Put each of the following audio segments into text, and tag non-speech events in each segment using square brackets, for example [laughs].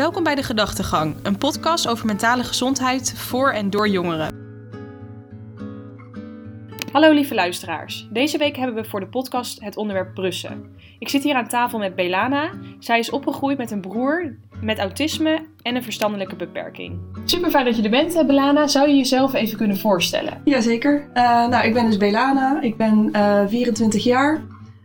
Welkom bij De Gedachtegang, een podcast over mentale gezondheid voor en door jongeren. Hallo lieve luisteraars. Deze week hebben we voor de podcast het onderwerp brussen. Ik zit hier aan tafel met Belana. Zij is opgegroeid met een broer met autisme en een verstandelijke beperking. Super fijn dat je er bent, eh, Belana. Zou je jezelf even kunnen voorstellen? Jazeker. Uh, nou, ik ben dus Belana. Ik ben uh, 24 jaar.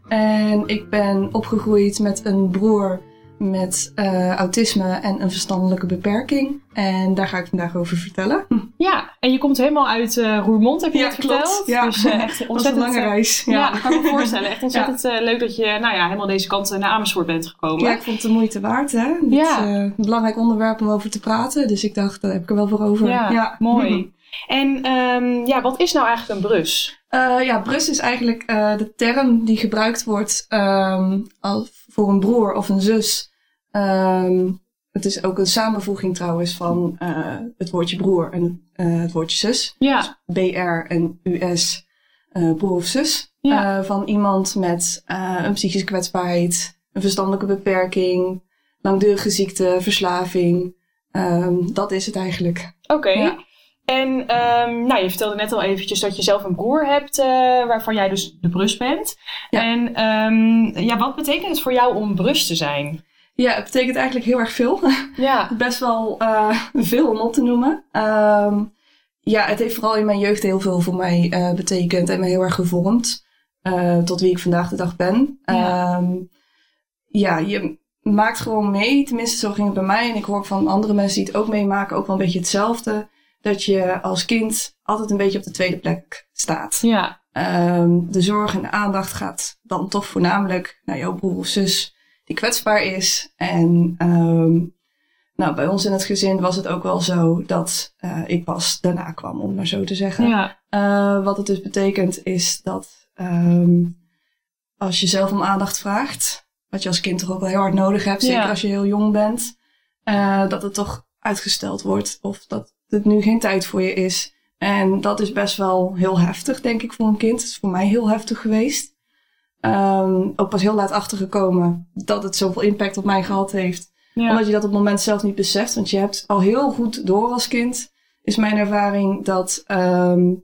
En ik ben opgegroeid met een broer met uh, autisme en een verstandelijke beperking. En daar ga ik vandaag over vertellen. Ja, en je komt helemaal uit uh, Roermond, heb je ja, net verteld. Ja, dus uh, echt [laughs] ontzettend een lange reis. Ja, ja dat kan ik me voorstellen. Echt [laughs] ontzettend ja. leuk dat je nou ja, helemaal deze kant naar Amersfoort bent gekomen. Ja, ik vond het de moeite waard. Hè? Het ja. een belangrijk onderwerp om over te praten. Dus ik dacht, daar heb ik er wel voor over. Ja, mooi. [laughs] En um, ja, wat is nou eigenlijk een brus? Ja, brus is eigenlijk de term die gebruikt wordt um, voor een broer of een zus. Um, het is ook een samenvoeging trouwens van uh, het woordje broer en het woordje zus. Ja. Dus BR en US, broer of zus. Ja. van iemand met een psychische kwetsbaarheid, een verstandelijke beperking, langdurige ziekte, verslaving. dat is het eigenlijk. Oké. Okay. Ja. En um, nou, je vertelde net al eventjes dat je zelf een broer hebt, uh, waarvan jij dus de brus bent. Ja. En um, ja, wat betekent het voor jou om brus te zijn? Ja, het betekent eigenlijk heel erg veel. [laughs] Ja. Best wel uh, veel om op te noemen. Um, ja, het heeft vooral in mijn jeugd heel veel voor mij uh, betekend en me heel erg gevormd. Tot wie ik vandaag de dag ben. Ja. ja, je maakt gewoon mee. Tenminste, zo ging het bij mij. En ik hoor van andere mensen die het ook meemaken ook wel een beetje hetzelfde dat je als kind altijd een beetje op de tweede plek staat. Ja. Um, de zorg en de aandacht gaat dan toch voornamelijk naar jouw broer of zus die kwetsbaar is. En um, nou, bij ons in het gezin was het ook wel zo dat uh, ik pas daarna kwam, om maar zo te zeggen. Ja. Uh, wat het dus betekent is dat um, als je zelf om aandacht vraagt, wat je als kind toch ook wel heel hard nodig hebt, zeker Ja. als je heel jong bent, uh, dat het toch uitgesteld wordt of dat het nu geen tijd voor je is. En dat is best wel heel heftig, denk ik, voor een kind. Het is voor mij heel heftig geweest. Um, ook pas heel laat achtergekomen dat het zoveel impact op mij gehad heeft. Ja. Omdat je dat op het moment zelf niet beseft. Want je hebt al heel goed door als kind, is mijn ervaring, dat, um,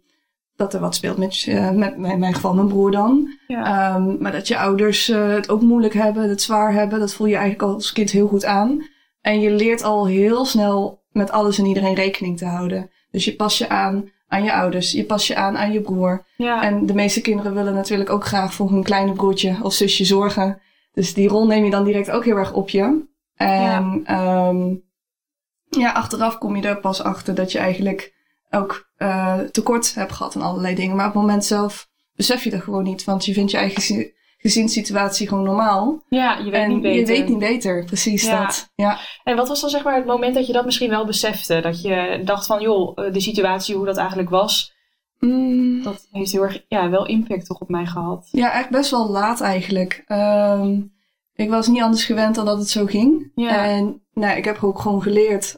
dat er wat speelt met, uh, met, met in mijn geval mijn broer dan. Ja. Um, maar dat je ouders uh, het ook moeilijk hebben, het zwaar hebben, dat voel je eigenlijk als kind heel goed aan. En je leert al heel snel met alles en iedereen rekening te houden. Dus je pas je aan aan je ouders, je pas je aan aan je broer. Ja. En de meeste kinderen willen natuurlijk ook graag voor hun kleine broertje of zusje zorgen. Dus die rol neem je dan direct ook heel erg op je. En ja, um, ja achteraf kom je er pas achter dat je eigenlijk ook uh, tekort hebt gehad aan allerlei dingen. Maar op het moment zelf besef je dat gewoon niet. Want je vindt je eigen gezinssituatie gewoon normaal. Ja, je weet en niet beter. Je weet niet beter, precies Ja. dat. Ja. En wat was dan zeg maar het moment dat je dat misschien wel besefte? Dat je dacht van, joh, de situatie, hoe dat eigenlijk was, Mm, dat heeft heel erg, ja, wel impact toch op mij gehad. ja, echt best wel laat eigenlijk. Um, ik was niet anders gewend dan dat het zo ging. Ja. En nou, ik heb ook gewoon geleerd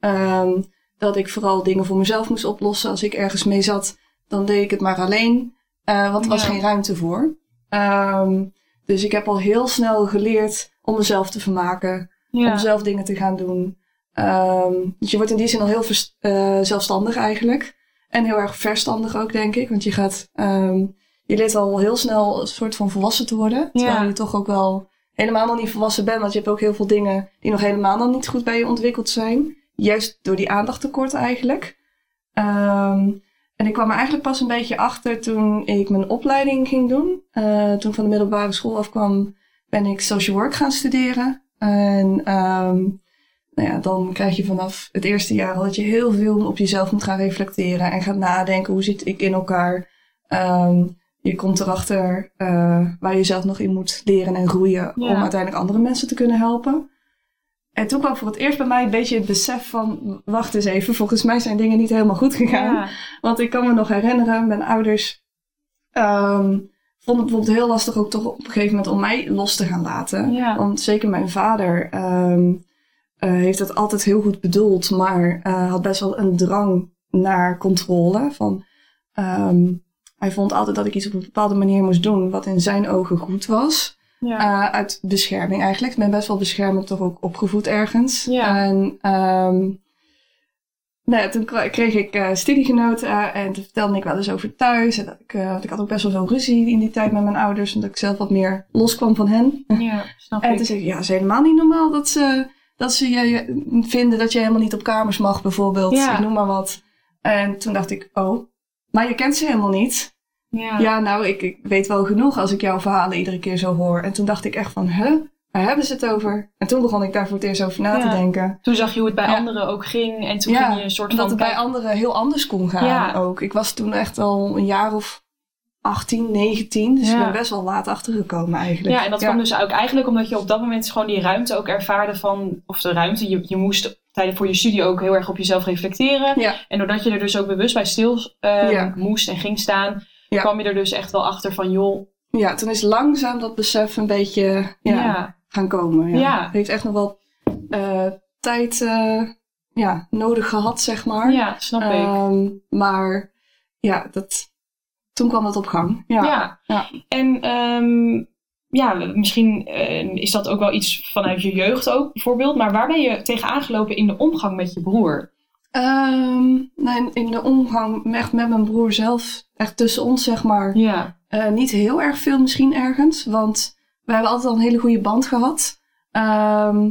um, dat ik vooral dingen voor mezelf moest oplossen. Als ik ergens mee zat, dan deed ik het maar alleen. Uh, want er was Ja. geen ruimte voor. Um, dus ik heb al heel snel geleerd om mezelf te vermaken. Ja. Om zelf dingen te gaan doen. Um, dus je wordt in die zin al heel uh, zelfstandig eigenlijk. En heel erg verstandig ook, denk ik. Want je gaat, um, je leert al heel snel een soort van volwassen te worden. Terwijl je toch ook wel helemaal nog niet volwassen bent. Want je hebt ook heel veel dingen die nog helemaal nog niet goed bij je ontwikkeld zijn. Juist door die aandachttekort eigenlijk. Um, en ik kwam er eigenlijk pas een beetje achter toen ik mijn opleiding ging doen. Uh, toen ik van de middelbare school afkwam, ben ik social work gaan studeren. En um, nou ja, dan krijg je vanaf het eerste jaar al dat je heel veel op jezelf moet gaan reflecteren. En gaat nadenken, hoe zit ik in elkaar? Um, je komt erachter uh, waar je zelf nog in moet leren en groeien. Ja. Om uiteindelijk andere mensen te kunnen helpen. En toen kwam voor het eerst bij mij een beetje het besef van... Wacht eens even, volgens mij zijn dingen niet helemaal goed gegaan. Ja. Want ik kan me nog herinneren, mijn ouders um, vonden het bijvoorbeeld heel lastig ook toch op een gegeven moment om mij los te gaan laten. Ja. Want zeker mijn vader um, uh, heeft het altijd heel goed bedoeld, maar uh, had best wel een drang naar controle. Van, um, hij vond altijd dat ik iets op een bepaalde manier moest doen wat in zijn ogen goed was. Ja. Eh, uit bescherming eigenlijk. Ik ben best wel beschermend toch ook opgevoed ergens. Ja. En ehm, nou ja, toen kreeg ik eh, studiegenoten en toen vertelde ik wel eens over thuis. En dat ik, eh, want ik had ook best wel veel ruzie in die tijd met mijn ouders. Omdat ik zelf wat meer loskwam van hen. ja, snap [laughs] En toen zei ik, ja, het is helemaal niet normaal dat ze, dat ze je, je vinden dat je helemaal niet op kamers mag bijvoorbeeld. Ja. Ik noem maar wat. En toen dacht ik, oh, maar je kent ze helemaal niet. Ja. Ja, nou, ik, ik weet wel genoeg als ik jouw verhalen iedere keer zo hoor. En toen dacht ik echt van, huh, waar hebben ze het over? En toen begon ik daar voor het eerst over na Ja. te denken. Toen zag je hoe het bij Ja. anderen ook ging. En toen ging je een soort En dat van... het bij anderen heel anders kon gaan ook. Ik was toen echt al een jaar of 18, 19. Dus ik ben best wel laat achtergekomen eigenlijk. Ja, en dat kwam dus ook eigenlijk omdat je op dat moment gewoon die ruimte ook ervaarde van... Of de ruimte, je, je moest tijdens voor je studie ook heel erg op jezelf reflecteren. Ja. En doordat je er dus ook bewust bij stil eh, Ja. moest en ging staan... Ja. kwam je er dus echt wel achter van, joh... Ja, toen is langzaam dat besef een beetje ja, gaan komen. Ja. Het heeft echt nog wel eh, tijd eh, ja, nodig gehad, zeg maar. ja, snap ik. Ehm, maar ja, dat, toen kwam dat op gang. Ja. Ja. Ja. En ehm, ja, misschien eh, is dat ook wel iets vanuit je jeugd ook, bijvoorbeeld. Maar waar ben je tegen aangelopen in de omgang met je broer? Ehm, nou, in, de omgang echt met mijn broer zelf, echt tussen ons zeg maar, Ja. eh, niet heel erg veel misschien ergens. Want we hebben altijd al een hele goede band gehad. Ehm,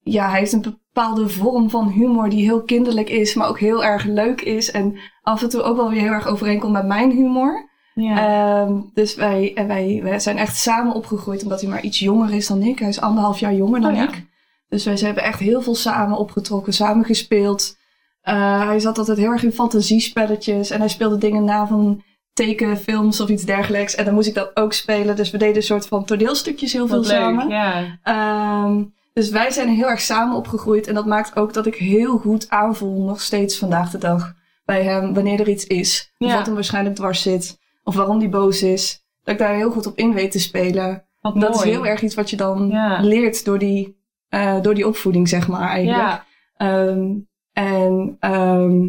ja, hij heeft een bepaalde vorm van humor die heel kinderlijk is, maar ook heel erg leuk is. En af en toe ook wel weer heel erg overeenkomt met mijn humor. Ja. Ehm, dus wij, en wij, wij zijn echt samen opgegroeid, omdat hij maar iets jonger is dan ik. Hij is anderhalf jaar jonger dan Oh ja. ik. Dus wij hebben echt heel veel samen opgetrokken, samen gespeeld. Eh, hij zat altijd heel erg in fantasiespelletjes en hij speelde dingen na van tekenfilms of iets dergelijks. En dan moest ik dat ook spelen. Dus we deden een soort van toneelstukjes heel veel Wat leuk. samen. Ja. Ehm, dus wij zijn heel erg samen opgegroeid. En dat maakt ook dat ik heel goed aanvoel, nog steeds vandaag de dag, bij hem, wanneer er iets is. Of Ja. wat hem waarschijnlijk dwars zit. Of waarom die boos is. Dat ik daar heel goed op in weet te spelen. Wat dat mooi. is heel erg iets wat je dan Ja. leert door die, eh, door die opvoeding, zeg maar, eigenlijk. Ja. Ehm, en ehm,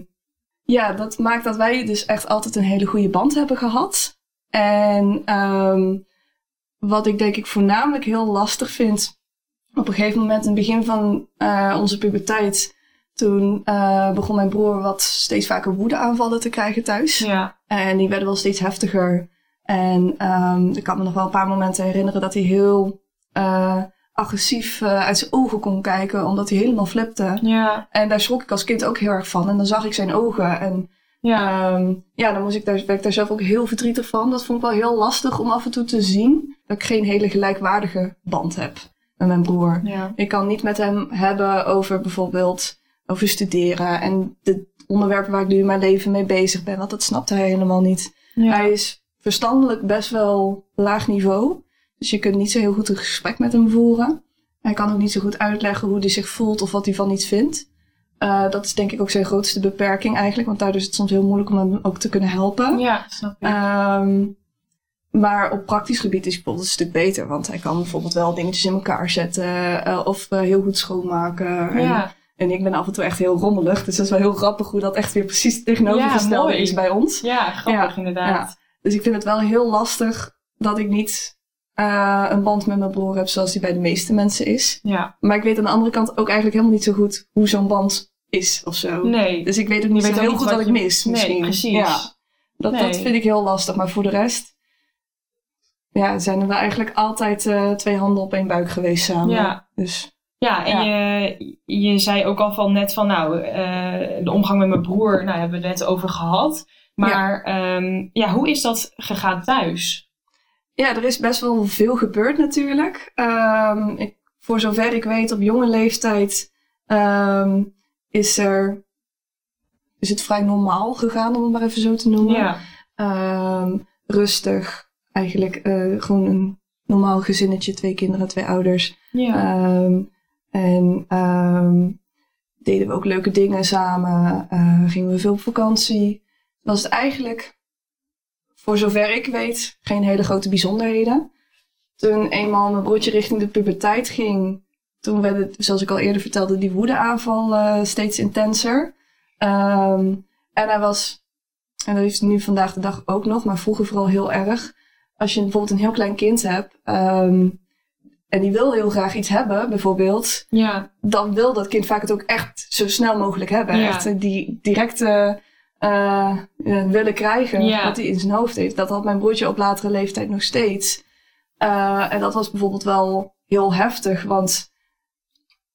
ja, dat maakt dat wij dus echt altijd een hele goede band hebben gehad. En ehm, wat ik denk ik voornamelijk heel lastig vind, op een gegeven moment in het begin van eh, onze puberteit, toen eh, begon mijn broer wat steeds vaker woedeaanvallen te krijgen thuis. Ja. En die werden wel steeds heftiger. En ehm, ik kan me nog wel een paar momenten herinneren dat hij heel agressief eh, uit zijn ogen kon kijken, omdat hij helemaal flipte. Ja. En daar schrok ik als kind ook heel erg van. En dan zag ik zijn ogen. En Ja. ehm, ja, dan moest ik daar, werd ik daar zelf ook heel verdrietig van. Dat vond ik wel heel lastig om af en toe te zien. Dat ik geen hele gelijkwaardige band heb met mijn broer. Ja. Ik kan niet met hem hebben over bijvoorbeeld over studeren. En de onderwerpen waar ik nu in mijn leven mee bezig ben. Want dat snapte hij helemaal niet. Ja. Hij is verstandelijk best wel laag niveau. Dus je kunt niet zo heel goed een gesprek met hem voeren. Hij kan ook niet zo goed uitleggen hoe hij zich voelt of wat hij van iets vindt. Eh, dat is denk ik ook zijn grootste beperking eigenlijk. Want daardoor is het soms heel moeilijk om hem ook te kunnen helpen. Ja, snap ik. Ehm, maar op praktisch gebied is hij bijvoorbeeld een stuk beter. Want hij kan bijvoorbeeld wel dingetjes in elkaar zetten. eh, of eh, heel goed schoonmaken. En, ja. en ik ben af en toe echt heel rommelig. Dus dat is wel heel grappig hoe dat echt weer precies tegenovergestelde is bij ons. ja, grappig inderdaad. Dus ik vind het wel heel lastig dat ik niet eh, een band met mijn broer heb zoals die bij de meeste mensen is. Ja. Maar ik weet aan de andere kant ook eigenlijk helemaal niet zo goed hoe zo'n band is of zo. Nee. Dus ik weet ook niet zo heel goed wat ik je- mis Nee, misschien. precies. Ja, dat, Nee. dat vind ik heel lastig. Maar voor de rest ja, zijn er wel eigenlijk altijd eh, twee handen op één buik geweest samen. Ja. Dus Ja, en Je, je zei ook al van net van nou, eh, de omgang met mijn broer, nou hebben we het net over gehad. Maar ja. ja, hoe is dat gegaan thuis? Ja, er is best wel veel gebeurd natuurlijk. Ehm, ik, voor zover ik weet, op jonge leeftijd ehm, is er is het vrij normaal gegaan, om het maar even zo te noemen. Ja, Ehm, rustig, eigenlijk eh, gewoon een normaal gezinnetje, twee kinderen, twee ouders. ja, en deden we ook leuke dingen samen. Eh, gingen we veel op vakantie. Was het eigenlijk, voor zover ik weet, geen hele grote bijzonderheden. Toen eenmaal mijn broertje richting de puberteit ging, toen werd het, zoals ik al eerder vertelde, die woedeaanval eh, steeds intenser. Ehm, en hij was, en dat is nu vandaag de dag ook nog, maar vroeger vooral heel erg, als je bijvoorbeeld een heel klein kind hebt. ehm, en die wil heel graag iets hebben, bijvoorbeeld. Ja. Dan wil dat kind vaak het ook echt zo snel mogelijk hebben. Ja. Echt die directe eh, willen krijgen wat hij in zijn hoofd heeft. Dat had mijn broertje op latere leeftijd nog steeds. Eh, en dat was bijvoorbeeld wel heel heftig, want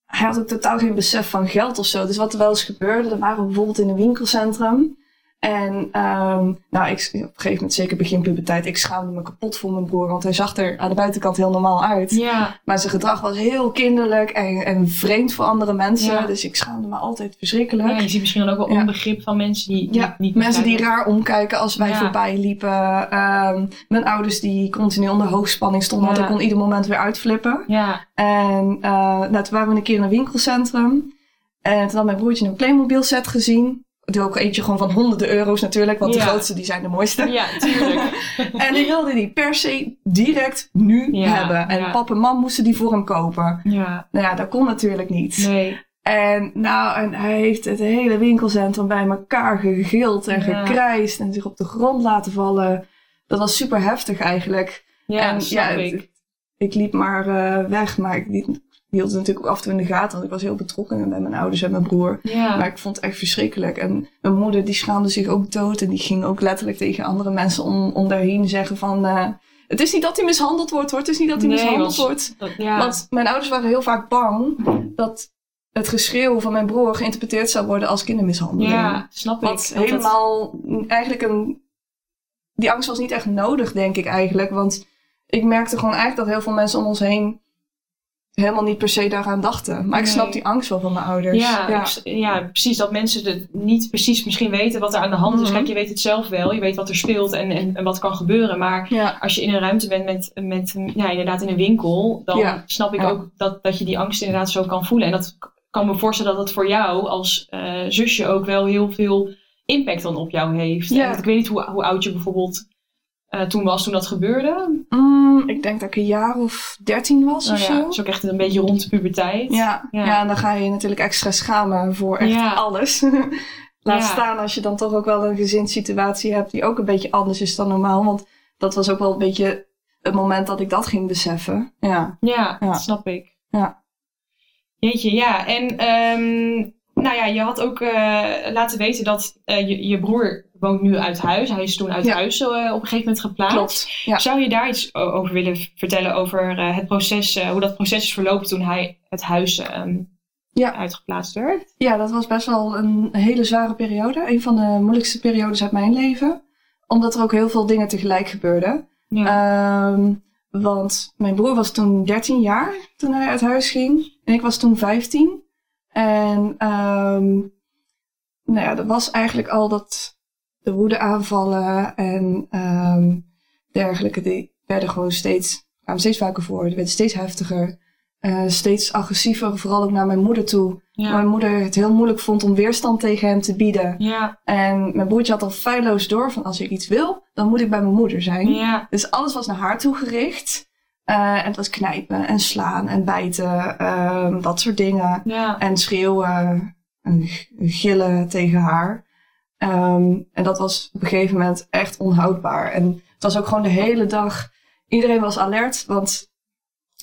hij had ook totaal geen besef van geld of zo. Dus wat er wel eens gebeurde, dan waren we bijvoorbeeld in een winkelcentrum. En ehm, nou, ik, op een gegeven moment, zeker begin puberteit, ik schaamde me kapot voor mijn broer. Want hij zag er aan de buitenkant heel normaal uit. Ja. Maar zijn gedrag was heel kinderlijk en, en vreemd voor andere mensen. Ja. Dus ik schaamde me altijd verschrikkelijk. Ja, je ziet misschien ook wel Ja. onbegrip van mensen die, Ja, niet mensen die raar omkijken als wij Ja. voorbij liepen. Ehm, mijn ouders die continu onder hoogspanning stonden, want ik kon ieder moment weer uitflippen. Ja. En eh, nou, toen waren we een keer in een winkelcentrum. En toen had mijn broertje een Playmobil set gezien. Er ook eentje gewoon van honderden euro's natuurlijk, want de grootste die zijn de mooiste. Ja, tuurlijk. [laughs] En die wilde die per se direct nu Ja, hebben. En ja. pap en mam moesten die voor hem kopen. ja. Nou ja, dat kon natuurlijk niet. Nee. En nou, en hij heeft het hele winkelcentrum bij elkaar gegild en gekrijsd en zich op de grond laten vallen. Dat was super heftig eigenlijk. Ja, en snap ja, ik. het- ik liep maar eh, weg, maar ik liet- hield het natuurlijk ook af en toe in de gaten, want ik was heel betrokken bij mijn ouders en mijn broer. Ja. Maar ik vond het echt verschrikkelijk. En mijn moeder die schaamde zich ook dood en die ging ook letterlijk tegen andere mensen om, om daarheen zeggen van... eh, het is niet dat hij mishandeld wordt hoor, het is niet dat hij Nee, mishandeld wordt. Dat- ja. Want mijn ouders waren heel vaak bang dat het geschreeuw van mijn broer geïnterpreteerd zou worden als kindermishandeling. ja, snap ik. Wat Dat- dat- helemaal eigenlijk een. Die angst was niet echt nodig, denk ik eigenlijk. Want ik merkte gewoon eigenlijk dat heel veel mensen om ons heen helemaal niet per se daaraan dachten. Maar ik snap die angst wel van mijn ouders. Ja, ja. ik- ja, precies. Dat mensen het niet precies misschien weten wat er aan de hand is. Mhm. Kijk, je weet het zelf wel. Je weet wat er speelt en, en, en wat kan gebeuren. Maar ja. als je in een ruimte bent met, met ja, inderdaad in een winkel, dan Ja. snap ik ook dat, dat je die angst inderdaad zo kan voelen. En dat kan me voorstellen dat het voor jou als eh, zusje ook wel heel veel impact dan op jou heeft. En ik weet niet hoe, hoe oud je bijvoorbeeld eh, toen was toen dat gebeurde. Mm, ik denk dat ik een jaar of dertien was Nou of ja, zo. is ook echt een beetje rond de puberteit. Ja, Ja. ja. en dan ga je natuurlijk extra schamen voor echt Ja. alles. [laughs] Laat Ja. staan als je dan toch ook wel een gezinssituatie hebt die ook een beetje anders is dan normaal. Want dat was ook wel een beetje het moment dat ik dat ging beseffen. Ja. Ja, Ja. dat snap ik. Ja. Jeetje, ja. En ehm, nou ja, je had ook eh, laten weten dat eh, je, je broer woont nu uit huis. Hij is toen uit Ja. huis eh, op een gegeven moment geplaatst. Klopt. Ja. Zou je daar iets over willen vertellen over het proces, hoe dat proces is verlopen toen hij het huis ehm, Ja. uitgeplaatst werd? ja, dat was best wel een hele zware periode. Een van de moeilijkste periodes uit mijn leven. Omdat er ook heel veel dingen tegelijk gebeurden. Ehm, want mijn broer was toen 13 jaar toen hij uit huis ging. En ik was toen 15. En ehm, nou ja, er was eigenlijk al dat de woedeaanvallen en ehm, dergelijke, die werden gewoon steeds, kwamen steeds vaker voor. Die werden steeds heftiger. eh, steeds agressiever, vooral ook naar mijn moeder toe. ja. Mijn moeder het heel moeilijk vond om weerstand tegen hem te bieden. ja. En mijn broertje had al feilloos door van als ik iets wil, dan moet ik bij mijn moeder zijn. Ja. Dus alles was naar haar toe gericht. Eh, en was knijpen en slaan en bijten, ehm, dat soort dingen. Ja. En schreeuwen en gillen tegen haar. Ehm, en dat was op een gegeven moment echt onhoudbaar. En het was ook gewoon de hele dag. Iedereen was alert, want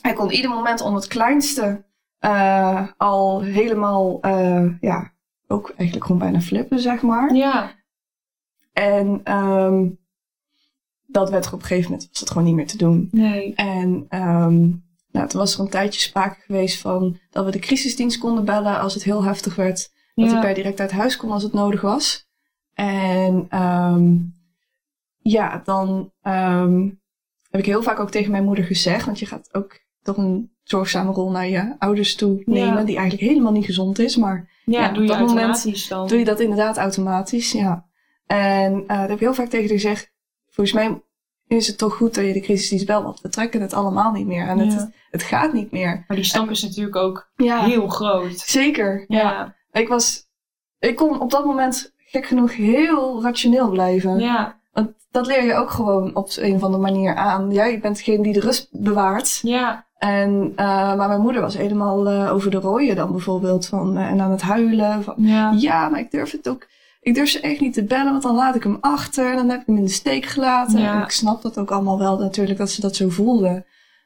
hij kon ieder moment om het kleinste eh, al helemaal, eh, ja, ook eigenlijk gewoon bijna flippen, zeg maar. Ja. En ehm, dat werd er op een gegeven moment was het gewoon niet meer te doen. Nee. En ehm, nou, toen was er een tijdje sprake geweest van dat we de crisisdienst konden bellen als het heel heftig werd. Dat ik per direct uit huis kon als het nodig was. En ehm, ja, dan ehm, heb ik heel vaak ook tegen mijn moeder gezegd, want je gaat ook toch een zorgzame rol naar je ouders toe nemen, Ja. die eigenlijk helemaal niet gezond is, maar Ja, Ja, doe je op dat moment dan. doe je dat inderdaad automatisch, ja. En eh dat heb ik heel vaak tegen haar gezegd. Volgens mij is het toch goed dat je de crisisdienst belt, want we trekken het allemaal niet meer. En Ja. het, het gaat niet meer. Maar die stap is natuurlijk ook Ja, heel groot. zeker. Ja. Ja. Ik was, ik kon op dat moment gek genoeg heel rationeel blijven. Ja. Want dat leer je ook gewoon op een of andere manier aan. Jij bent degene die de rust bewaart. Ja. En, eh, maar mijn moeder was helemaal eh, over de rooien dan bijvoorbeeld. Van, eh, en aan het huilen. Van, Ja. ja, maar ik durf het ook. Ik durf ze echt niet te bellen, want dan laat ik hem achter. En dan heb ik hem in de steek gelaten. Ja. En ik snap dat ook allemaal wel natuurlijk, dat ze dat zo voelden.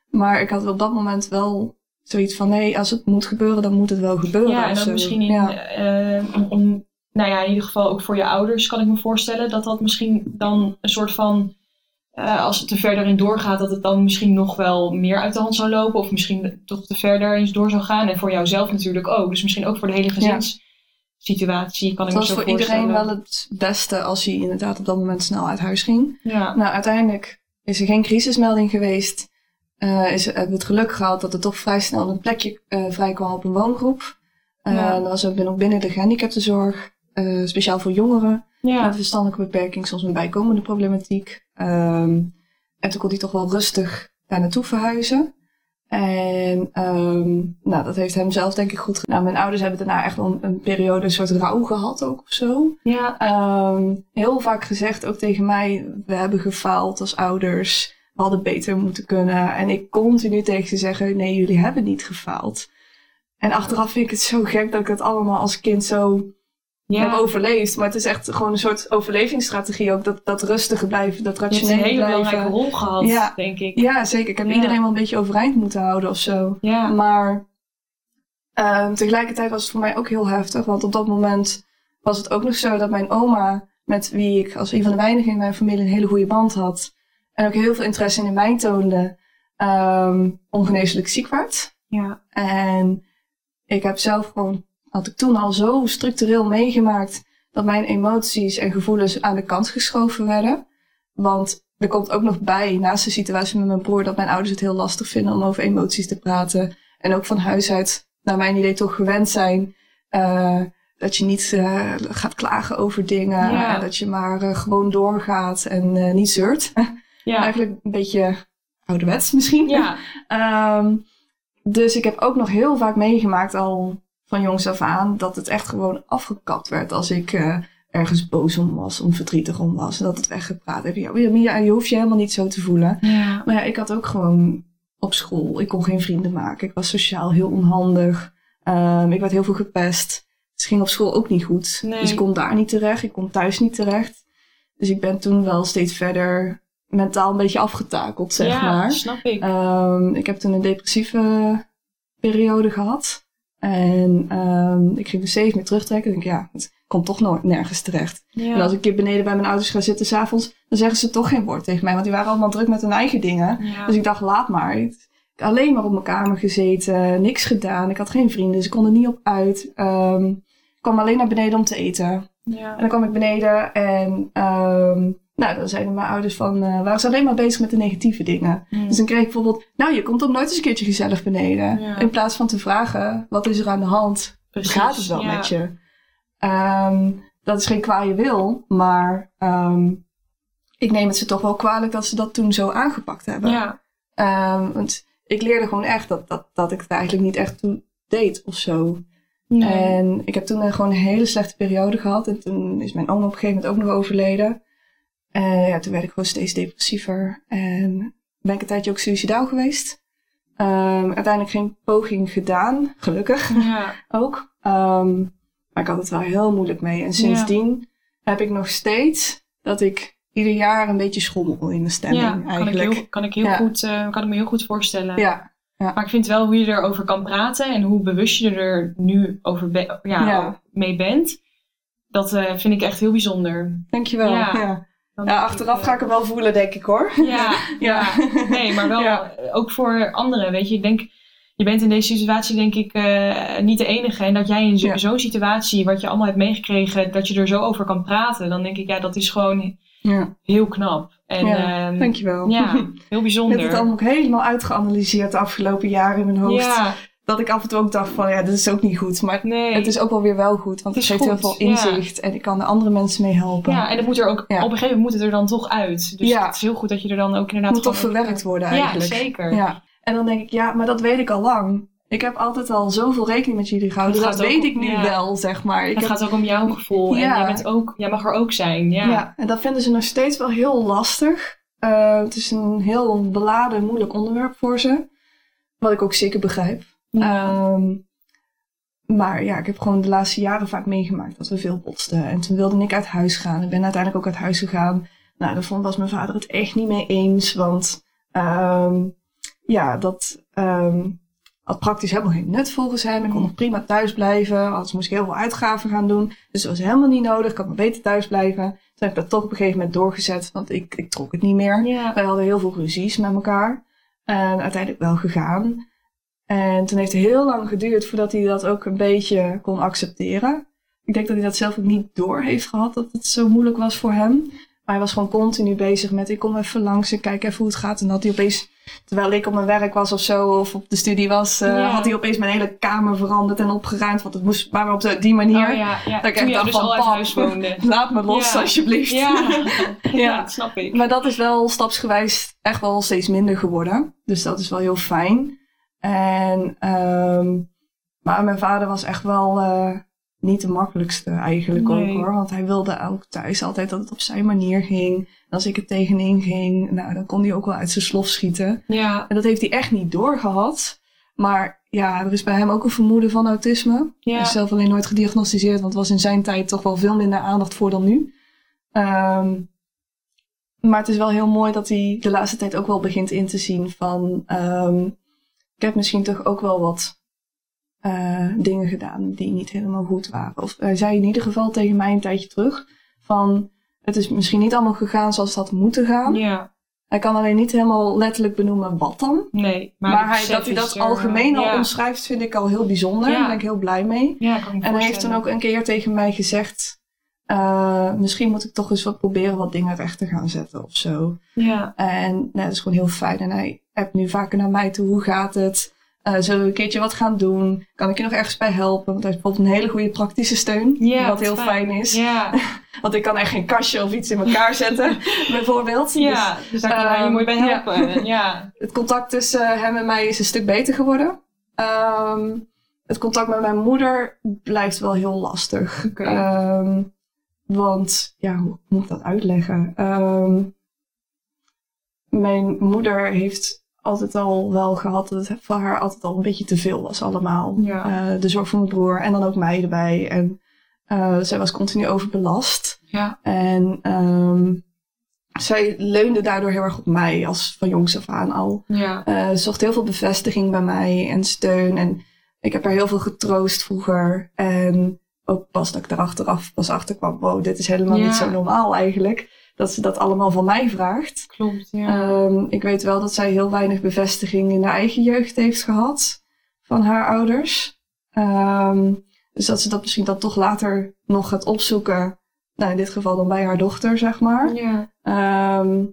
Maar ik had op dat moment wel zoiets van, nee, als het moet gebeuren, dan moet het wel gebeuren. Ja, en dan misschien in, Ja. eh, om, om- nou ja, in ieder geval ook voor je ouders kan ik me voorstellen dat dat misschien dan een soort van, eh, als het er verder in doorgaat, dat het dan misschien nog wel meer uit de hand zou lopen. Of misschien toch te verder eens door zou gaan. En voor jouzelf natuurlijk ook. Dus misschien ook voor de hele gezinssituatie kan ik Het me was zo voor iedereen wel het beste als hij inderdaad op dat moment snel uit huis ging. Ja, Nou, uiteindelijk is er geen crisismelding geweest. Eh is, hebben we het geluk gehad dat er toch vrij snel een plekje eh vrij kwam op een woongroep. Eh Ja. Dat was ook nog binnen de gehandicaptenzorg. eh, speciaal voor jongeren ja. met verstandelijke beperking, soms een bijkomende problematiek. Ehm, en toen kon hij toch wel rustig daar naartoe verhuizen. En ehm, nou, dat heeft hem zelf denk ik goed gedaan. Mijn ouders hebben daarna echt een, een periode een soort rouw gehad ook of zo. ja. Ehm, heel vaak gezegd ook tegen mij, we hebben gefaald als ouders. We hadden beter moeten kunnen. En ik continu tegen ze zeggen, nee, jullie hebben niet gefaald. En achteraf vind ik het zo gek dat ik het allemaal als kind zo heb ja. overleefd. Maar het is echt gewoon een soort overlevingsstrategie ook. Dat, dat rustige blijven, dat Je hebt een hele blijven. belangrijke rol gehad, Ja. denk ik. Ja, zeker. Ik heb Ja. iedereen wel een beetje overeind moeten houden of zo. Ja. Maar ehm, tegelijkertijd was het voor mij ook heel heftig. Want op dat moment was het ook nog zo dat mijn oma, met wie ik als een van de weinigen in mijn familie een hele goede band had. En ook heel veel interesse in mij toonde, ehm, ongeneeslijk ziek werd. Ja. En ik heb zelf gewoon, had ik toen al zo structureel meegemaakt dat mijn emoties en gevoelens aan de kant geschoven werden. Want er komt ook nog bij, naast de situatie met mijn broer, dat mijn ouders het heel lastig vinden om over emoties te praten. En ook van huis uit, naar mijn idee, toch gewend zijn. eh, dat je niet eh, gaat klagen over dingen. Ja. En dat je maar eh, gewoon doorgaat en niet zeurt. [laughs] Ja. Eigenlijk een beetje ouderwets misschien. Ja. [laughs] Ehm, dus ik heb ook nog heel vaak meegemaakt al van jongs af aan dat het echt gewoon afgekapt werd als ik eh, ergens boos om was, om verdrietig om was. En dat het weggepraat heb. Ja, Mia, je hoeft je helemaal niet zo te voelen. Ja. Maar ja, ik had ook gewoon op school, ik kon geen vrienden maken. Ik was sociaal heel onhandig. Ehm, ik werd heel veel gepest. Het ging op school ook niet goed. Nee. Dus ik kon daar niet terecht. Ik kon thuis niet terecht. Dus ik ben toen wel steeds verder mentaal een beetje afgetakeld, zeg ja, maar. snap ik. Ehm, ik heb toen een depressieve periode gehad. En ehm, ik ging er steeds meer terugtrekken. Ik denk, ja, het komt toch nooit nergens terecht. ja. En als ik keer beneden bij mijn ouders ga zitten s'avonds, dan zeggen ze toch geen woord tegen mij. Want die waren allemaal druk met hun eigen dingen. ja. Dus ik dacht, laat maar. Ik heb alleen maar op mijn kamer gezeten, niks gedaan. Ik had geen vrienden, dus ik kon er niet op uit. Ehm, ik kwam alleen naar beneden om te eten. ja. En dan kwam ik beneden en ehm, nou, dan zeiden mijn ouders van, eh, waren ze alleen maar bezig met de negatieve dingen. Mm. Dus dan kreeg ik bijvoorbeeld, nou, je komt ook nooit eens een keertje gezellig beneden. Ja. In plaats van te vragen, wat is er aan de hand? Precies, Gaat het wel ja. met je? Ehm, dat is geen kwaaie wil, maar ehm, ik neem het ze toch wel kwalijk dat ze dat toen zo aangepakt hebben. Ja. Ehm, want ik leerde gewoon echt dat, dat, dat ik het eigenlijk niet echt toe deed of zo. Nee. En ik heb toen een, gewoon een hele slechte periode gehad. En toen is mijn oom op een gegeven moment ook nog overleden. En ja, toen werd ik gewoon steeds depressiever. En ben ik een tijdje ook suicidaal geweest. Ehm, uiteindelijk geen poging gedaan, gelukkig ja. [laughs] ook. Ehm, maar ik had het wel heel moeilijk mee. En sindsdien heb ik nog steeds dat ik ieder jaar een beetje schommel in de stemming ja, kan ik eigenlijk. heel, kan ik heel Ja. goed, eh, kan ik me heel goed voorstellen. Ja, Maar ik vind wel hoe je erover kan praten en hoe bewust je er nu over be- ja, Ja. mee bent. Dat eh, vind ik echt heel bijzonder. dankjewel. Ja. Ja. Achteraf ik, ga ik het wel voelen, denk ik hoor. Ja, ja. [laughs] Ja. Nee, maar wel Ja. ook voor anderen. Weet je, ik denk, je bent in deze situatie denk ik eh, niet de enige. En dat jij in zo- zo'n situatie, wat je allemaal hebt meegekregen, dat je er zo over kan praten. Dan denk ik, ja, dat is gewoon Ja, heel knap. En Ja, ehm, dankjewel. ja, [laughs] heel Ik heb bijzonder. het allemaal ook helemaal uitgeanalyseerd de afgelopen jaren in mijn hoofd. Dat ik af en toe ook dacht van, ja, dit is ook niet goed. Maar nee. het is ook wel weer wel goed. Want Het geeft heel veel ja. inzicht. En ik kan er andere mensen mee helpen. Ja, en dat moet er ook, Ja. op een gegeven moment moet het er dan toch uit. Dus Ja. het is heel goed dat je er dan ook inderdaad Het moet toch verwerkt worden eigenlijk. Ja, zeker. Ja. En dan denk ik, ja, maar dat weet ik al lang. Ik heb altijd al zoveel rekening met jullie gehouden. Dat weet ik nu wel, zeg maar. Ik het heb- gaat ook om jouw gevoel. En Ja. jij, bent ook, jij mag er ook zijn. Ja. ja. en dat vinden ze nog steeds wel heel lastig. Eh, het is een heel beladen, moeilijk onderwerp voor ze. Wat ik ook zeker begrijp. Ja. Ehm, maar ja, ik heb gewoon de laatste jaren vaak meegemaakt dat we veel botsten. En toen wilde ik uit huis gaan. Ik ben uiteindelijk ook uit huis gegaan. Nou, daar was mijn vader het echt niet mee eens. Want um, ja, dat um, had praktisch helemaal geen nut volgens hem. Ik kon nog prima thuis blijven. Anders moest ik heel veel uitgaven gaan doen. Dus dat was helemaal niet nodig. Ik had maar beter thuis blijven. Toen heb ik dat toch op een gegeven moment doorgezet. Want ik, ik trok het niet meer. Ja. Wij hadden heel veel ruzies met elkaar. En uiteindelijk wel gegaan. En toen heeft het heel lang geduurd voordat hij dat ook een beetje kon accepteren. Ik denk dat hij dat zelf ook niet door heeft gehad dat het zo moeilijk was voor hem. Maar hij was gewoon continu bezig met ik kom even langs en kijk even hoe het gaat. En dat hij opeens, terwijl ik op mijn werk was of zo, of op de studie was, uh, Ja. had hij opeens mijn hele kamer veranderd en opgeruimd. Want het moest maar op de, die manier. Oh, ja, ja. Dat ik echt dacht dus van, huis woonde. [laughs] Laat me los alsjeblieft. Ja. [laughs] ja, Ja. dat snap ik. Maar dat is wel stapsgewijs echt wel steeds minder geworden. Dus dat is wel heel fijn. En, ehm maar mijn vader was echt wel eh, niet de makkelijkste eigenlijk Nee. ook hoor. Want hij wilde ook thuis altijd dat het op zijn manier ging. En als ik er tegenin ging, nou dan kon hij ook wel uit zijn slof schieten. Ja, En dat heeft hij echt niet doorgehad. Maar ja, er is bij hem ook een vermoeden van autisme. Hij ja. is zelf alleen nooit gediagnosticeerd, want was in zijn tijd toch wel veel minder aandacht voor dan nu. Ehm, maar het is wel heel mooi dat hij de laatste tijd ook wel begint in te zien van... ehm, heb misschien toch ook wel wat eh, dingen gedaan die niet helemaal goed waren. Of hij zei in ieder geval tegen mij een tijdje terug van... Het is misschien niet allemaal gegaan zoals het had moeten gaan. ja. Hij kan alleen niet helemaal letterlijk benoemen wat dan. Nee, maar, hij, dat hij dat algemeen al ja. omschrijft, vind ik al heel bijzonder. Ja. Daar ben ik heel blij mee. Ja, kan En hij heeft toen ook een keer tegen mij gezegd: eh, Misschien moet ik toch eens wat proberen wat dingen recht te gaan zetten of zo. Ja, En nou, dat is gewoon heel fijn. En hij appt nu vaker naar mij toe: Hoe gaat het? Eh, zullen we een keertje wat gaan doen? Kan ik je nog ergens bij helpen? Want hij heeft bijvoorbeeld een hele goede praktische steun. wat heel fijn is. Ja, [laughs] Want ik kan echt geen kastje of iets in elkaar [laughs] zetten, bijvoorbeeld. Dus ja. dus daar kan hij je ehm, mooi bij helpen. Ja, [laughs] het contact tussen hem en mij is een stuk beter geworden. Ehm, het contact met mijn moeder blijft wel heel lastig. Oké. Ehm, want, ja, hoe moet ik dat uitleggen? Mijn moeder heeft altijd al wel gehad dat het voor haar altijd al een beetje te veel was allemaal. Ja. Eh, de zorg voor mijn broer en dan ook mij erbij. En eh, zij was continu overbelast. ja, En ehm, zij leunde daardoor heel erg op mij als van jongs af aan al. ja. Eh, zocht heel veel bevestiging bij mij en steun. En ik heb haar heel veel getroost vroeger. En ook pas dat ik er achteraf pas achter kwam. Wow, dit is helemaal Ja. niet zo normaal eigenlijk. Dat ze dat allemaal van mij vraagt. Klopt, ja. Ehm, ik weet wel dat zij heel weinig bevestiging in haar eigen jeugd heeft gehad. Van haar ouders. Ehm, dus dat ze dat misschien dan toch later nog gaat opzoeken. Nou, in dit geval dan bij haar dochter, zeg maar. ja, Ehm,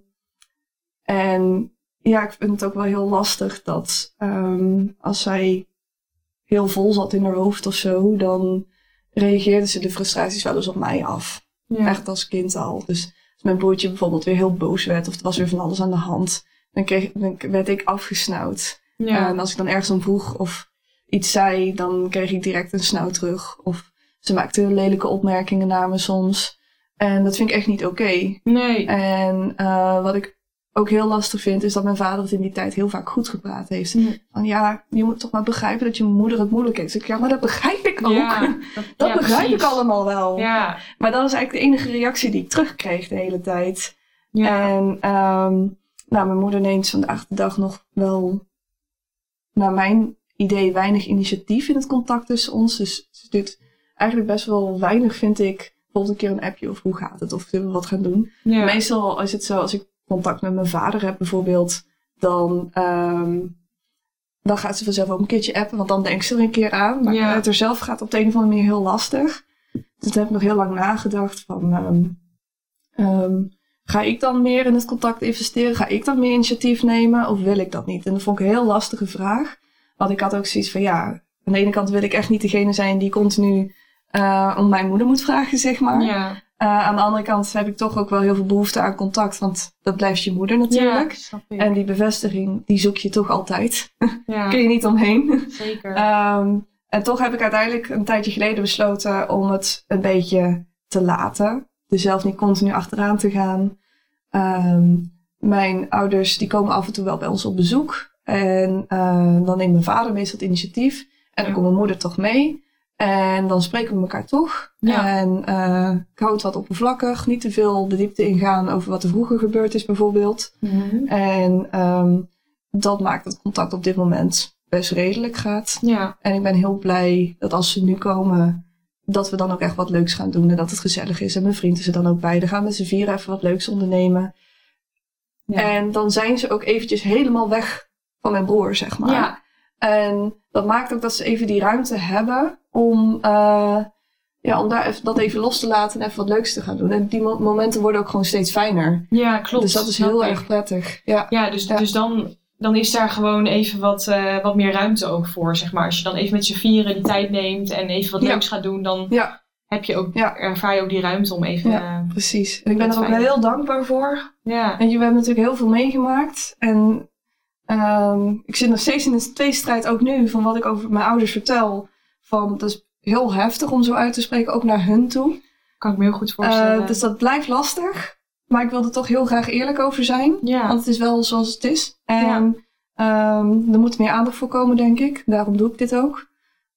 en ja, ik vind het ook wel heel lastig dat als zij heel vol zat in haar hoofd of zo, dan reageerde ze de frustraties wel eens op mij af. ja. Echt als kind al. Dus als mijn broertje bijvoorbeeld weer heel boos werd of er was weer van alles aan de hand, dan, kreeg, dan werd ik afgesnauwd. ja. En als ik dan ergens om vroeg of iets zei, dan kreeg ik direct een snauw terug. Of ze maakte lelijke opmerkingen naar me soms. En dat vind ik echt niet oké. nee. En eh, wat ik ook heel lastig vind, is dat mijn vader het in die tijd heel vaak goed gepraat heeft. Ja. Van ja, je moet toch maar begrijpen dat je moeder het moeilijk heeft. Ik, ja, maar dat begrijp ik ook. Ja, [laughs] dat ja, begrijp precies. ik allemaal wel. Ja, Maar dat was eigenlijk de enige reactie die ik terugkreeg de hele tijd. En ehm, nou, mijn moeder neemt vandaag de dag nog wel, naar mijn idee, weinig initiatief in het contact tussen ons. Dus ze doet eigenlijk best wel weinig, vind ik. Bijvoorbeeld een keer een appje of hoe gaat het, of zullen we wat gaan doen. Meestal is het zo, als ik contact met mijn vader heb bijvoorbeeld, dan, ehm, dan gaat ze vanzelf ook een keertje appen, want dan denkt ze er een keer aan. Maar Ja. het er zelf gaat op de een of andere manier heel lastig. Dus toen heb ik nog heel lang nagedacht van, ehm, ehm, ga ik dan meer in het contact investeren? Ga ik dan meer initiatief nemen of wil ik dat niet? En dat vond ik een heel lastige vraag. Want ik had ook zoiets van, ja, aan de ene kant wil ik echt niet degene zijn die continu eh, om mijn moeder moet vragen, zeg maar. Ja, Eh, aan de andere kant heb ik toch ook wel heel veel behoefte aan contact, want dat blijft je moeder natuurlijk. Ja. En die bevestiging, die zoek je toch altijd. [laughs] ja, Kun je niet omheen. zeker. Ehm, en toch heb ik uiteindelijk een tijdje geleden besloten om het een beetje te laten. Dus zelf niet continu achteraan te gaan. Ehm, mijn ouders die komen af en toe wel bij ons op bezoek. En eh, dan neemt mijn vader meestal het initiatief. En dan Ja. komt mijn moeder toch mee. En dan spreken we elkaar toch. Ja. En eh, ik hou het wat oppervlakkig. Niet te veel de diepte ingaan over wat er vroeger gebeurd is bijvoorbeeld. En ehm, dat maakt het contact op dit moment best redelijk gaat. Ja. En ik ben heel blij dat als ze nu komen, dat we dan ook echt wat leuks gaan doen. En dat het gezellig is. En mijn vriend is er dan ook bij. Dan gaan we met z'n vieren even wat leuks ondernemen. Ja. En dan zijn ze ook eventjes helemaal weg van mijn broer, zeg maar. Ja. En dat maakt ook dat ze even die ruimte hebben om, eh, ja, om daar even, dat even los te laten en even wat leuks te gaan doen. En die mo- momenten worden ook gewoon steeds fijner. ja, klopt. dus dat is heel erg prettig. Ja. Ja, dus, Ja. dus dan, dan is daar gewoon even wat, eh, wat meer ruimte ook voor, zeg maar. Als je dan even met z'n vieren die tijd neemt en even wat Ja. leuks gaat doen, dan heb je ook, Ja. ervaar je ook die ruimte om even... Ja. eh, Precies. En ik ben er ook fijn. heel dankbaar voor. ja. En we hebben natuurlijk heel veel meegemaakt. En ehm, ik zit nog steeds in een tweestrijd, ook nu, van wat ik over mijn ouders vertel. Van, dat is heel heftig om zo uit te spreken, ook naar hun toe. kan ik me heel goed voorstellen. Eh, dus dat blijft lastig. Maar ik wil er toch heel graag eerlijk over zijn. ja. Want het is wel zoals het is. En ehm, er moet meer aandacht voor komen, denk ik. Daarom doe ik dit ook.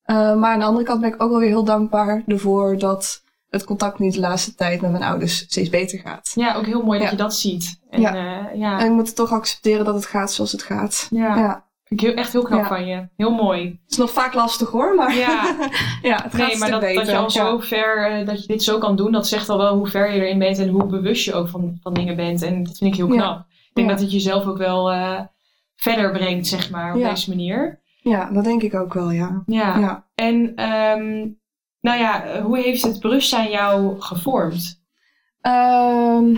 Eh, maar aan de andere kant ben ik ook wel weer heel dankbaar ervoor dat het contact nu de laatste tijd met mijn ouders steeds beter gaat. ja, ook heel mooi dat je dat ziet. En, Ja. ja. ja. En ik moet toch accepteren dat het gaat zoals het gaat. ja. Heel, echt heel knap Ja. van je. Heel mooi. Het is nog vaak lastig hoor, maar Ja. [laughs] ja, het gaat Nee, maar dat, beter. dat je al zo ver, eh, dat je dit zo kan doen, dat zegt al wel hoe ver je erin bent en hoe bewust je ook van, van dingen bent. En dat vind ik heel Ja. knap. Ik denk dat het jezelf ook wel eh, verder brengt, zeg maar, op deze manier. Ja, dat denk ik ook wel, ja. Ja. ja. En, ehm, nou ja, hoe heeft het bewustzijn jou gevormd? Ehm,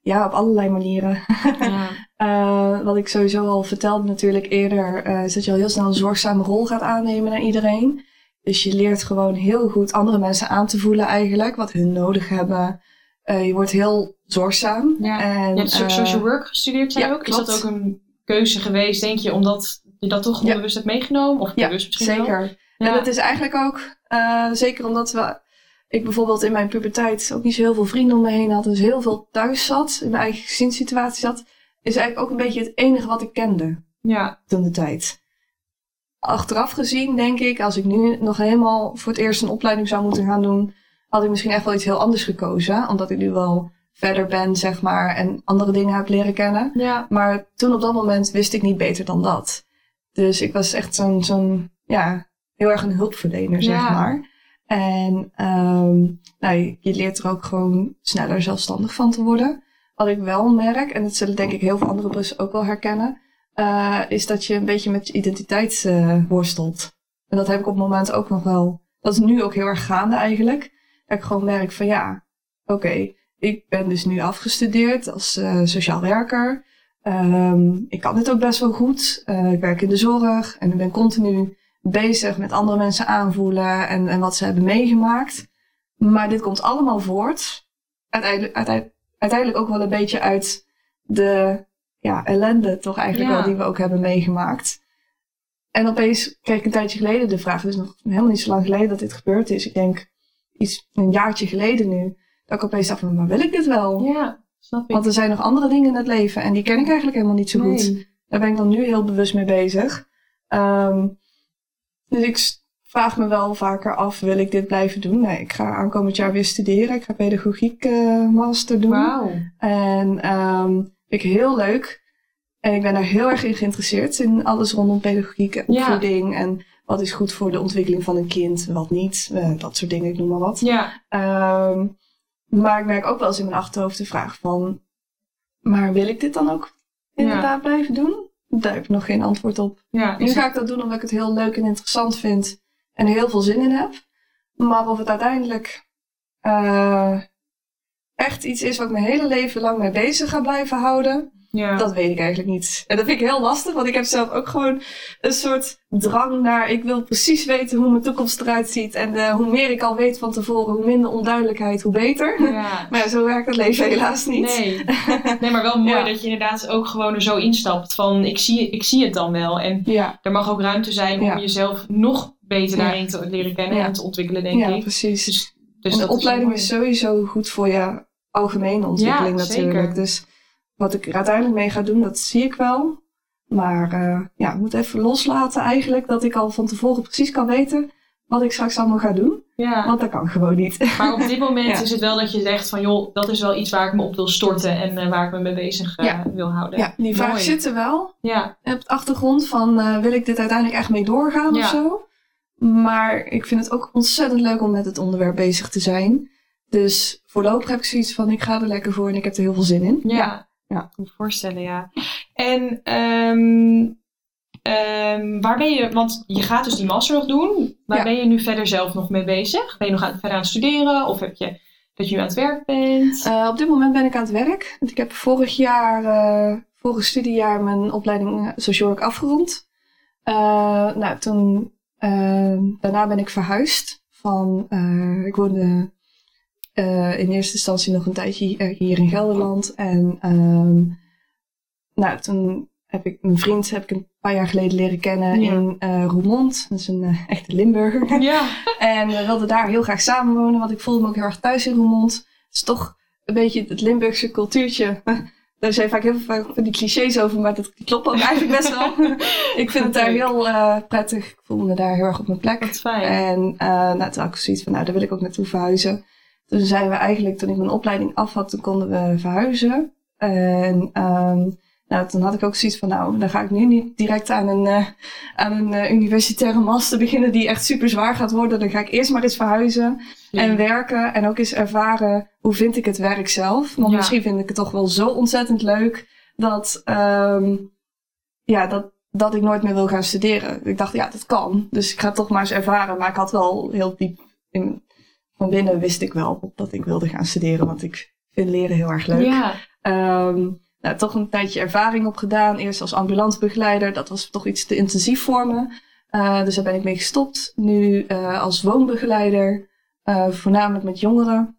ja, op allerlei manieren. ja. [laughs] Eh, wat ik sowieso al vertelde natuurlijk eerder, eh, is dat je al heel snel een zorgzame rol gaat aannemen naar iedereen. Dus je leert gewoon heel goed andere mensen aan te voelen eigenlijk, wat hun nodig hebben. Eh, je wordt heel zorgzaam. Ja. En, Je hebt so- social work gestudeerd, ja, ook. Is dat klopt. ook een keuze geweest, denk je, omdat je dat toch Ja. onbewust hebt meegenomen? Of Ja, bewust misschien wel? Zeker. Ja. En dat is eigenlijk ook, zeker omdat we, ik bijvoorbeeld in mijn puberteit ook niet zo heel veel vrienden om me heen had. Dus heel veel thuis zat, in mijn eigen gezinssituatie zat. Is eigenlijk ook een beetje het enige wat ik kende Ja, toen de tijd. Achteraf gezien denk ik, als ik nu nog helemaal voor het eerst een opleiding zou moeten gaan doen, had ik misschien echt wel iets heel anders gekozen. Omdat ik nu wel verder ben, zeg maar, en andere dingen heb leren kennen. ja, Maar toen op dat moment wist ik niet beter dan dat. Dus ik was echt zo'n, zo'n ja, heel erg een hulpverlener, zeg Ja. maar. En ehm, nou, je- je leert er ook gewoon sneller zelfstandig van te worden. Wat ik wel merk, en dat zullen denk ik heel veel andere Brussen ook wel herkennen, eh, is dat je een beetje met je identiteit eh, worstelt. En dat heb ik op het moment ook nog wel. Dat is nu ook heel erg gaande eigenlijk. Dat ik gewoon merk van ja, oké, ik ben dus nu afgestudeerd als eh, sociaal werker. Ehm, ik kan dit ook best wel goed. Ik werk in de zorg en ik ben continu bezig met andere mensen aanvoelen en, en wat ze hebben meegemaakt. Maar dit komt allemaal voort. Uiteindelijk, uiteindelijk, uiteindelijk ook wel een beetje uit de ja, ellende toch eigenlijk Ja. wel die we ook hebben meegemaakt. En opeens kreeg ik een tijdje geleden de vraag, dus nog helemaal niet zo lang geleden dat dit gebeurd is. Ik denk iets een jaartje geleden nu. Dat ik opeens dacht van, maar wil ik dit wel? ja, snap ik. Want er zijn nog andere dingen in het leven en die ken ik eigenlijk helemaal niet zo goed. Nee. Daar ben ik dan nu heel bewust mee bezig. Ehm, dus ik vraag me wel vaker af, wil ik dit blijven doen? Nee, ik ga aankomend jaar weer studeren. Ik ga pedagogiek eh, master doen. Wauw. En ehm vind ik heel leuk. En ik ben daar heel erg in geïnteresseerd. In alles rondom pedagogiek en Ja. opvoeding. En wat is goed voor de ontwikkeling van een kind, wat niet. Eh, dat soort dingen, ik noem maar wat. Ja, Ehm, maar ik merk ook wel eens in mijn achterhoofd de vraag van... Maar wil ik dit dan ook inderdaad blijven doen? Daar heb ik nog geen antwoord op. ja. Nu ga ik dat doen omdat ik het heel leuk en interessant vind. En heel veel zin in heb. Maar of het uiteindelijk eh, echt iets is wat ik mijn hele leven lang mee bezig ga blijven houden... ja. Dat weet ik eigenlijk niet. En dat vind ik heel lastig, want ik heb zelf ook gewoon een soort drang naar. Ik wil precies weten hoe mijn toekomst eruit ziet. En eh, hoe meer ik al weet van tevoren, hoe minder onduidelijkheid, hoe beter. ja. [laughs] Maar ja, zo werkt het leven helaas niet. Nee. [laughs] nee, maar wel mooi dat je inderdaad ook gewoon er zo instapt van ik zie, ik zie het dan wel. En er mag ook ruimte zijn om jezelf nog beter Ja. daarin te leren kennen Ja. en te ontwikkelen, denk ja ik. precies. Dus, dus en de opleiding is, sowieso goed voor je algemene ontwikkeling Ja, natuurlijk. zeker. Dus wat ik er uiteindelijk mee ga doen, dat zie ik wel. Maar eh, ja, ik moet even loslaten eigenlijk dat ik al van tevoren precies kan weten wat ik straks allemaal ga doen. Ja. Want dat kan gewoon niet. Maar op dit moment [laughs] Ja. is het wel dat je zegt van joh, dat is wel iets waar ik me op wil storten en eh, waar ik me mee bezig eh, Ja. wil houden. Ja, die vraag zit er wel. Ja. op de achtergrond van wil ik dit uiteindelijk echt mee doorgaan Ja. of zo. Maar ik vind het ook ontzettend leuk om met het onderwerp bezig te zijn. Dus voorlopig heb ik zoiets van ik ga er lekker voor en ik heb er heel veel zin in. Ja. Ja. Ja. Ik kan me voorstellen, ja. En ehm, ehm, waar ben je, want je gaat dus die master nog doen. Waar Ja. ben je nu verder zelf nog mee bezig? Ben je nog aan, verder aan het studeren? Of heb je dat je nu aan het werk bent? Eh, op dit moment ben ik aan het werk. Want ik heb vorig jaar, eh, vorig studiejaar, mijn opleiding eh, social work afgerond. Nou, toen, daarna ben ik verhuisd. Van, eh, ik woonde eh, in eerste instantie nog een tijdje hier, hier in Gelderland. En ehm, nou, toen heb ik mijn vriend heb ik een paar jaar geleden leren kennen Ja. in eh Roermond. Dat is een eh, echte Limburger. [laughs] ja. En we wilden daar heel graag samenwonen, want ik voelde me ook heel erg thuis in Roermond. Het is toch een beetje het Limburgse cultuurtje. [laughs] Daar zijn vaak heel veel van die clichés over, maar dat kloppen ook eigenlijk best wel. [laughs] ik vind het daar heel eh, prettig. Ik voel me daar heel erg op mijn plek. Wat fijn. En eh nou, toen had ik zoiets van, nou, daar wil ik ook naartoe verhuizen. Toen zijn we eigenlijk, toen ik mijn opleiding af had, toen konden we verhuizen. En ehm, nou, toen had ik ook zoiets van, nou, dan ga ik nu niet direct aan een, eh, aan een eh, universitaire master beginnen die echt super zwaar gaat worden. Dan ga ik eerst maar eens verhuizen en werken en ook eens ervaren hoe vind ik het werk zelf. Want Ja. misschien vind ik het toch wel zo ontzettend leuk dat, ehm, ja, dat, dat ik nooit meer wil gaan studeren. Ik dacht, ja, dat kan. Dus ik ga het toch maar eens ervaren. Maar ik had wel heel diep in, van binnen wist ik wel dat ik wilde gaan studeren. Want ik vind leren heel erg leuk. Ja. Ehm, nou, toch een tijdje ervaring op gedaan. Eerst als ambulancebegeleider. Dat was toch iets te intensief voor me. Eh, dus daar ben ik mee gestopt. Nu eh, als woonbegeleider. eh, voornamelijk met jongeren.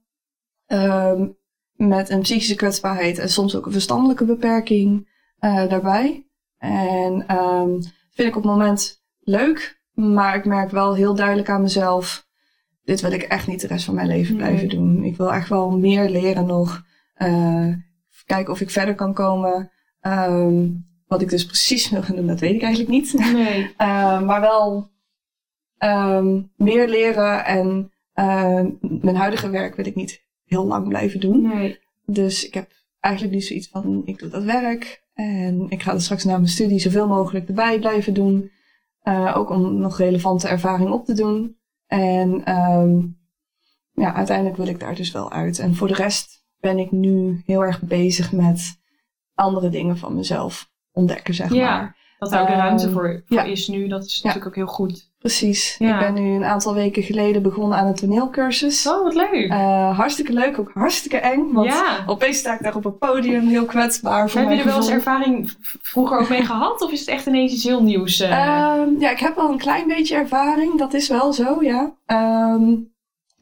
Ehm, met een psychische kwetsbaarheid en soms ook een verstandelijke beperking daarbij. En ehm, vind ik op het moment leuk. Maar ik merk wel heel duidelijk aan mezelf. Dit wil ik echt niet de rest van mijn leven Nee. blijven doen. Ik wil echt wel meer leren nog. Kijken of ik verder kan komen. Ehm, wat ik dus precies wil gaan doen, dat weet ik eigenlijk niet. Nee. [laughs] Eh, maar wel ehm, meer leren. En eh, mijn huidige werk wil ik niet heel lang blijven doen. Nee. Dus ik heb eigenlijk nu zoiets van, ik doe dat werk. En ik ga er straks na mijn studie zoveel mogelijk erbij blijven doen. Eh, ook om nog relevante ervaring op te doen. En ehm, ja, uiteindelijk wil ik daar dus wel uit. En voor de rest ben ik nu heel erg bezig met andere dingen van mezelf ontdekken, zeg Ja. maar. Dat daar ook de Ehm, ruimte voor, voor ja. is nu, dat is Ja. natuurlijk ook heel goed. Precies. Ik ben nu een aantal weken geleden begonnen aan een toneelcursus. Oh, wat leuk. Eh, hartstikke leuk, ook hartstikke eng. Want ja. opeens sta ik daar op een podium, heel kwetsbaar voor Heb je er wel eens ervaring vroeger ook mee gehad? Of is het echt ineens iets heel nieuws? eh? Ehm, ja, ik heb wel een klein beetje ervaring, dat is wel zo, ja. Ehm,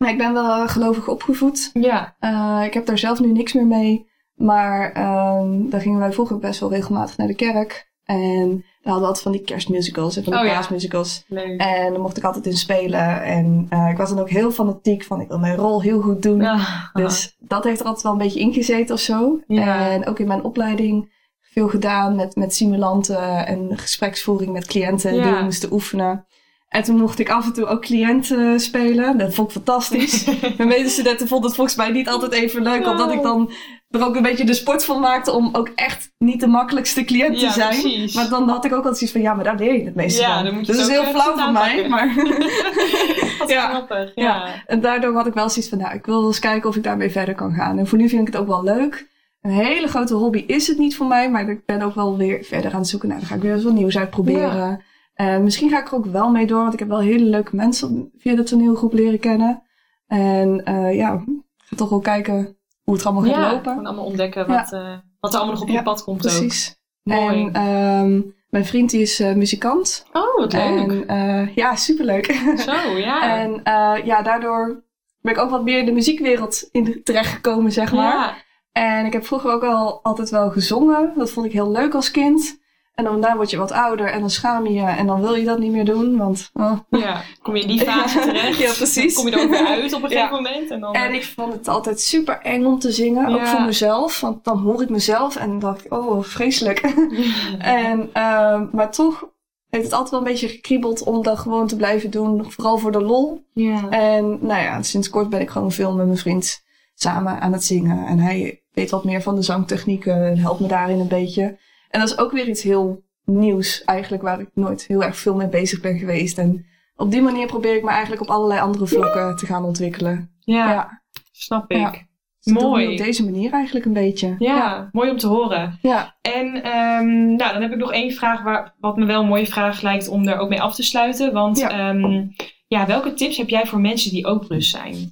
maar ik ben wel gelovig opgevoed. ja. Eh, ik heb daar zelf nu niks meer mee. Maar ehm, daar gingen wij vroeger best wel regelmatig naar de kerk. En daar hadden we altijd van die kerstmusicals en van die Oh ja. paasmusicals. Leuk. En daar mocht ik altijd in spelen. En eh, ik was dan ook heel fanatiek van ik wil mijn rol heel goed doen. Ja. Dus dat heeft er altijd wel een beetje ingezeten of zo. Ja. En ook in mijn opleiding veel gedaan met, met simulanten en gespreksvoering met cliënten die we moesten oefenen. En toen mocht ik af en toe ook cliënten spelen. Dat vond ik fantastisch. [laughs] Mijn medestudenten vonden het volgens mij niet altijd even leuk, omdat ik dan er ook een beetje de sport van maakte om ook echt niet de makkelijkste cliënt te Ja, zijn. precies. Maar dan had ik ook altijd zoiets van, ja, maar daar leer je het meeste Ja, van. dus dat is heel flauw van mij, maar... [laughs] [laughs] Wat Ja. grappig. Ja. Ja. En daardoor had ik wel zoiets van, nou, ik wil wel eens kijken of ik daarmee verder kan gaan. En voor nu vind ik het ook wel leuk. Een hele grote hobby is het niet voor mij, maar ik ben ook wel weer verder aan het zoeken. Nou, dan ga ik weer eens wat nieuws uitproberen. Eh, misschien ga ik er ook wel mee door, want ik heb wel hele leuke mensen via de toneelgroep leren kennen. En eh, ja, ik ga toch wel kijken hoe het allemaal gaat Ja, lopen. gewoon allemaal ontdekken Ja. wat, eh, wat er allemaal nog op je Ja, pad komt ook. Precies. Mooi. En ehm, mijn vriend die is muzikant. Oh, wat leuk. En ja, superleuk. [laughs] Zo, ja. En ja, daardoor ben ik ook wat meer in de muziekwereld in terechtgekomen, zeg maar. Ja. En ik heb vroeger ook al altijd wel gezongen. Dat vond ik heel leuk als kind. En dan daarna word je wat ouder en dan schaam je je en dan wil je dat niet meer doen. Want, oh. ja, kom je in die [laughs] fase terecht. Ja, precies. Kom je er ook weer uit op een Ja. gegeven moment. En dan, En ik vond het altijd super eng om te zingen, ook voor mezelf. Want dan hoor ik mezelf en dan dacht ik, oh, vreselijk. [laughs] en, ehm, maar toch heeft het altijd wel een beetje gekriebeld om dat gewoon te blijven doen. Vooral voor de lol. Ja. En nou ja, sinds kort ben ik gewoon veel met mijn vriend samen aan het zingen. En hij weet wat meer van de zangtechnieken en helpt me daarin een beetje. En dat is ook weer iets heel nieuws eigenlijk, waar ik nooit heel erg veel mee bezig ben geweest. En op die manier probeer ik me eigenlijk op allerlei andere vlakken te gaan ontwikkelen. ja, Ja, snap ik. Ja. Dus Mooi. ik op deze manier eigenlijk een beetje. Ja, ja. mooi om te horen. ja. En ehm, nou, dan heb ik nog één vraag, waar, wat me wel een mooie vraag lijkt om er ook mee af te sluiten. Want Ja. ja. ja, welke tips heb jij voor mensen die ook brust zijn?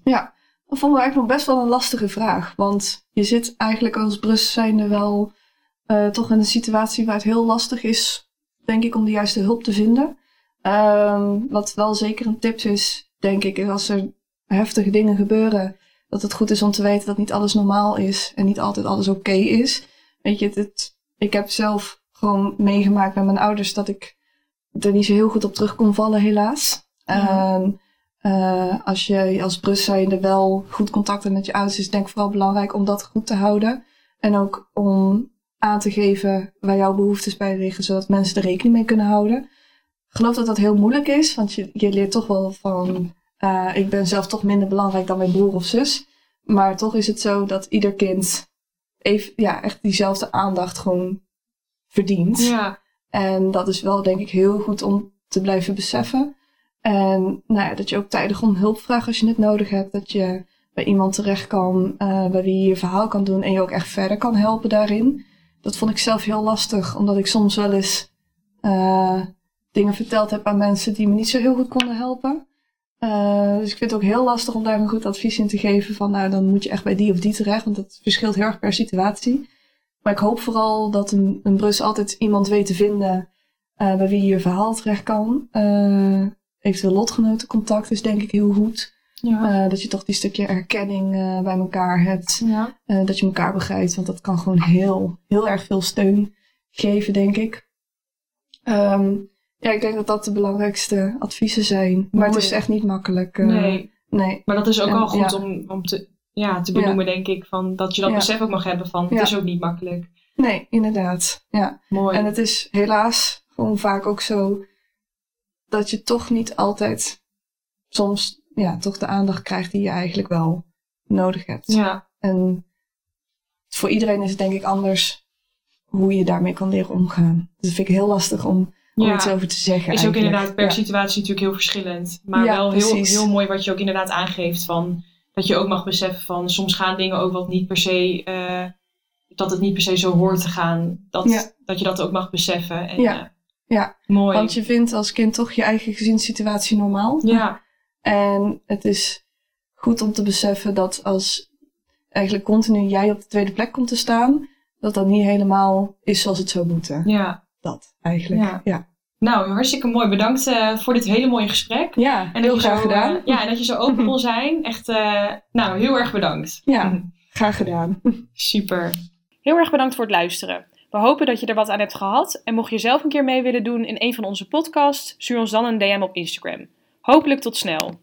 Dat vonden we eigenlijk nog best wel een lastige vraag. Want je zit eigenlijk als brust zijnde wel eh, toch in een situatie waar het heel lastig is, denk ik, om de juiste hulp te vinden. Ehm, wat wel zeker een tip is, denk ik, is als er heftige dingen gebeuren, dat het goed is om te weten dat niet alles normaal is en niet altijd alles oké is. Weet je, ik heb zelf gewoon meegemaakt met mijn ouders dat ik er niet zo heel goed op terug kon vallen, helaas. Ja. Ehm, eh, als je als brust zijnde wel goed contact hebt met je ouders, is het denk ik vooral belangrijk om dat goed te houden. En ook om aan te geven waar jouw behoeftes bij liggen, zodat mensen er rekening mee kunnen houden. Ik geloof dat dat heel moeilijk is, want je, je leert toch wel van, eh, ik ben zelf toch minder belangrijk dan mijn broer of zus. Maar toch is het zo dat ieder kind even, ja, echt diezelfde aandacht gewoon verdient. Ja, En dat is wel denk ik heel goed om te blijven beseffen. En nou ja, dat je ook tijdig om hulp vraagt als je het nodig hebt. Dat je bij iemand terecht kan, eh, bij wie je je verhaal kan doen en je ook echt verder kan helpen daarin. Dat vond ik zelf heel lastig, omdat ik soms wel eens eh, dingen verteld heb aan mensen die me niet zo heel goed konden helpen. Eh, dus ik vind het ook heel lastig om daar een goed advies in te geven van nou dan moet je echt bij die of die terecht, want dat verschilt heel erg per situatie. Maar ik hoop vooral dat een, een brus altijd iemand weet te vinden eh, bij wie je je verhaal terecht kan. Eventueel lotgenotencontact is denk ik heel goed. Ja. Eh, dat je toch die stukje erkenning eh, bij elkaar hebt. ja. Eh, dat je elkaar begrijpt, want dat kan gewoon heel, heel erg veel steun geven, denk ik. Ehm, ja, ik denk dat dat de belangrijkste adviezen zijn. Maar het is echt niet makkelijk. Nee, nee. maar dat is ook En- wel goed ja. om, om te, ja, te benoemen, denk ik. Van, dat je dat besef ook mag hebben van, het is ook niet makkelijk. Nee, inderdaad. Ja. Mooi. En het is helaas gewoon vaak ook zo dat je toch niet altijd soms ja, toch de aandacht krijgt die je eigenlijk wel nodig hebt. ja, En voor iedereen is het denk ik anders hoe je daarmee kan leren omgaan. Dus dat vind ik heel lastig om, om Ja. iets over te zeggen. is ook inderdaad per Ja. situatie natuurlijk heel verschillend. Maar Ja, wel heel, precies. heel mooi wat je ook inderdaad aangeeft. Van, dat je ook mag beseffen van soms gaan dingen ook wat niet per se. eh, dat het niet per se zo hoort te gaan. Dat, dat je dat ook mag beseffen. En, Ja. eh, Ja. Mooi. Want je vindt als kind toch je eigen gezinssituatie normaal. ja, En het is goed om te beseffen dat als eigenlijk continu jij op de tweede plek komt te staan, dat dat niet helemaal is zoals het zou moeten. ja. Dat eigenlijk. Ja. Ja, Nou, hartstikke mooi. Bedankt eh, voor dit hele mooie gesprek. ja. En heel dat graag zo, gedaan. eh, ja, en dat je zo open wil zijn. Echt, eh, nou, heel erg bedankt. Ja. [laughs] Graag gedaan. Super. Heel erg bedankt voor het luisteren. We hopen dat je er wat aan hebt gehad. En mocht je zelf een keer mee willen doen in een van onze podcasts, stuur ons dan een DM op Instagram. Hopelijk tot snel.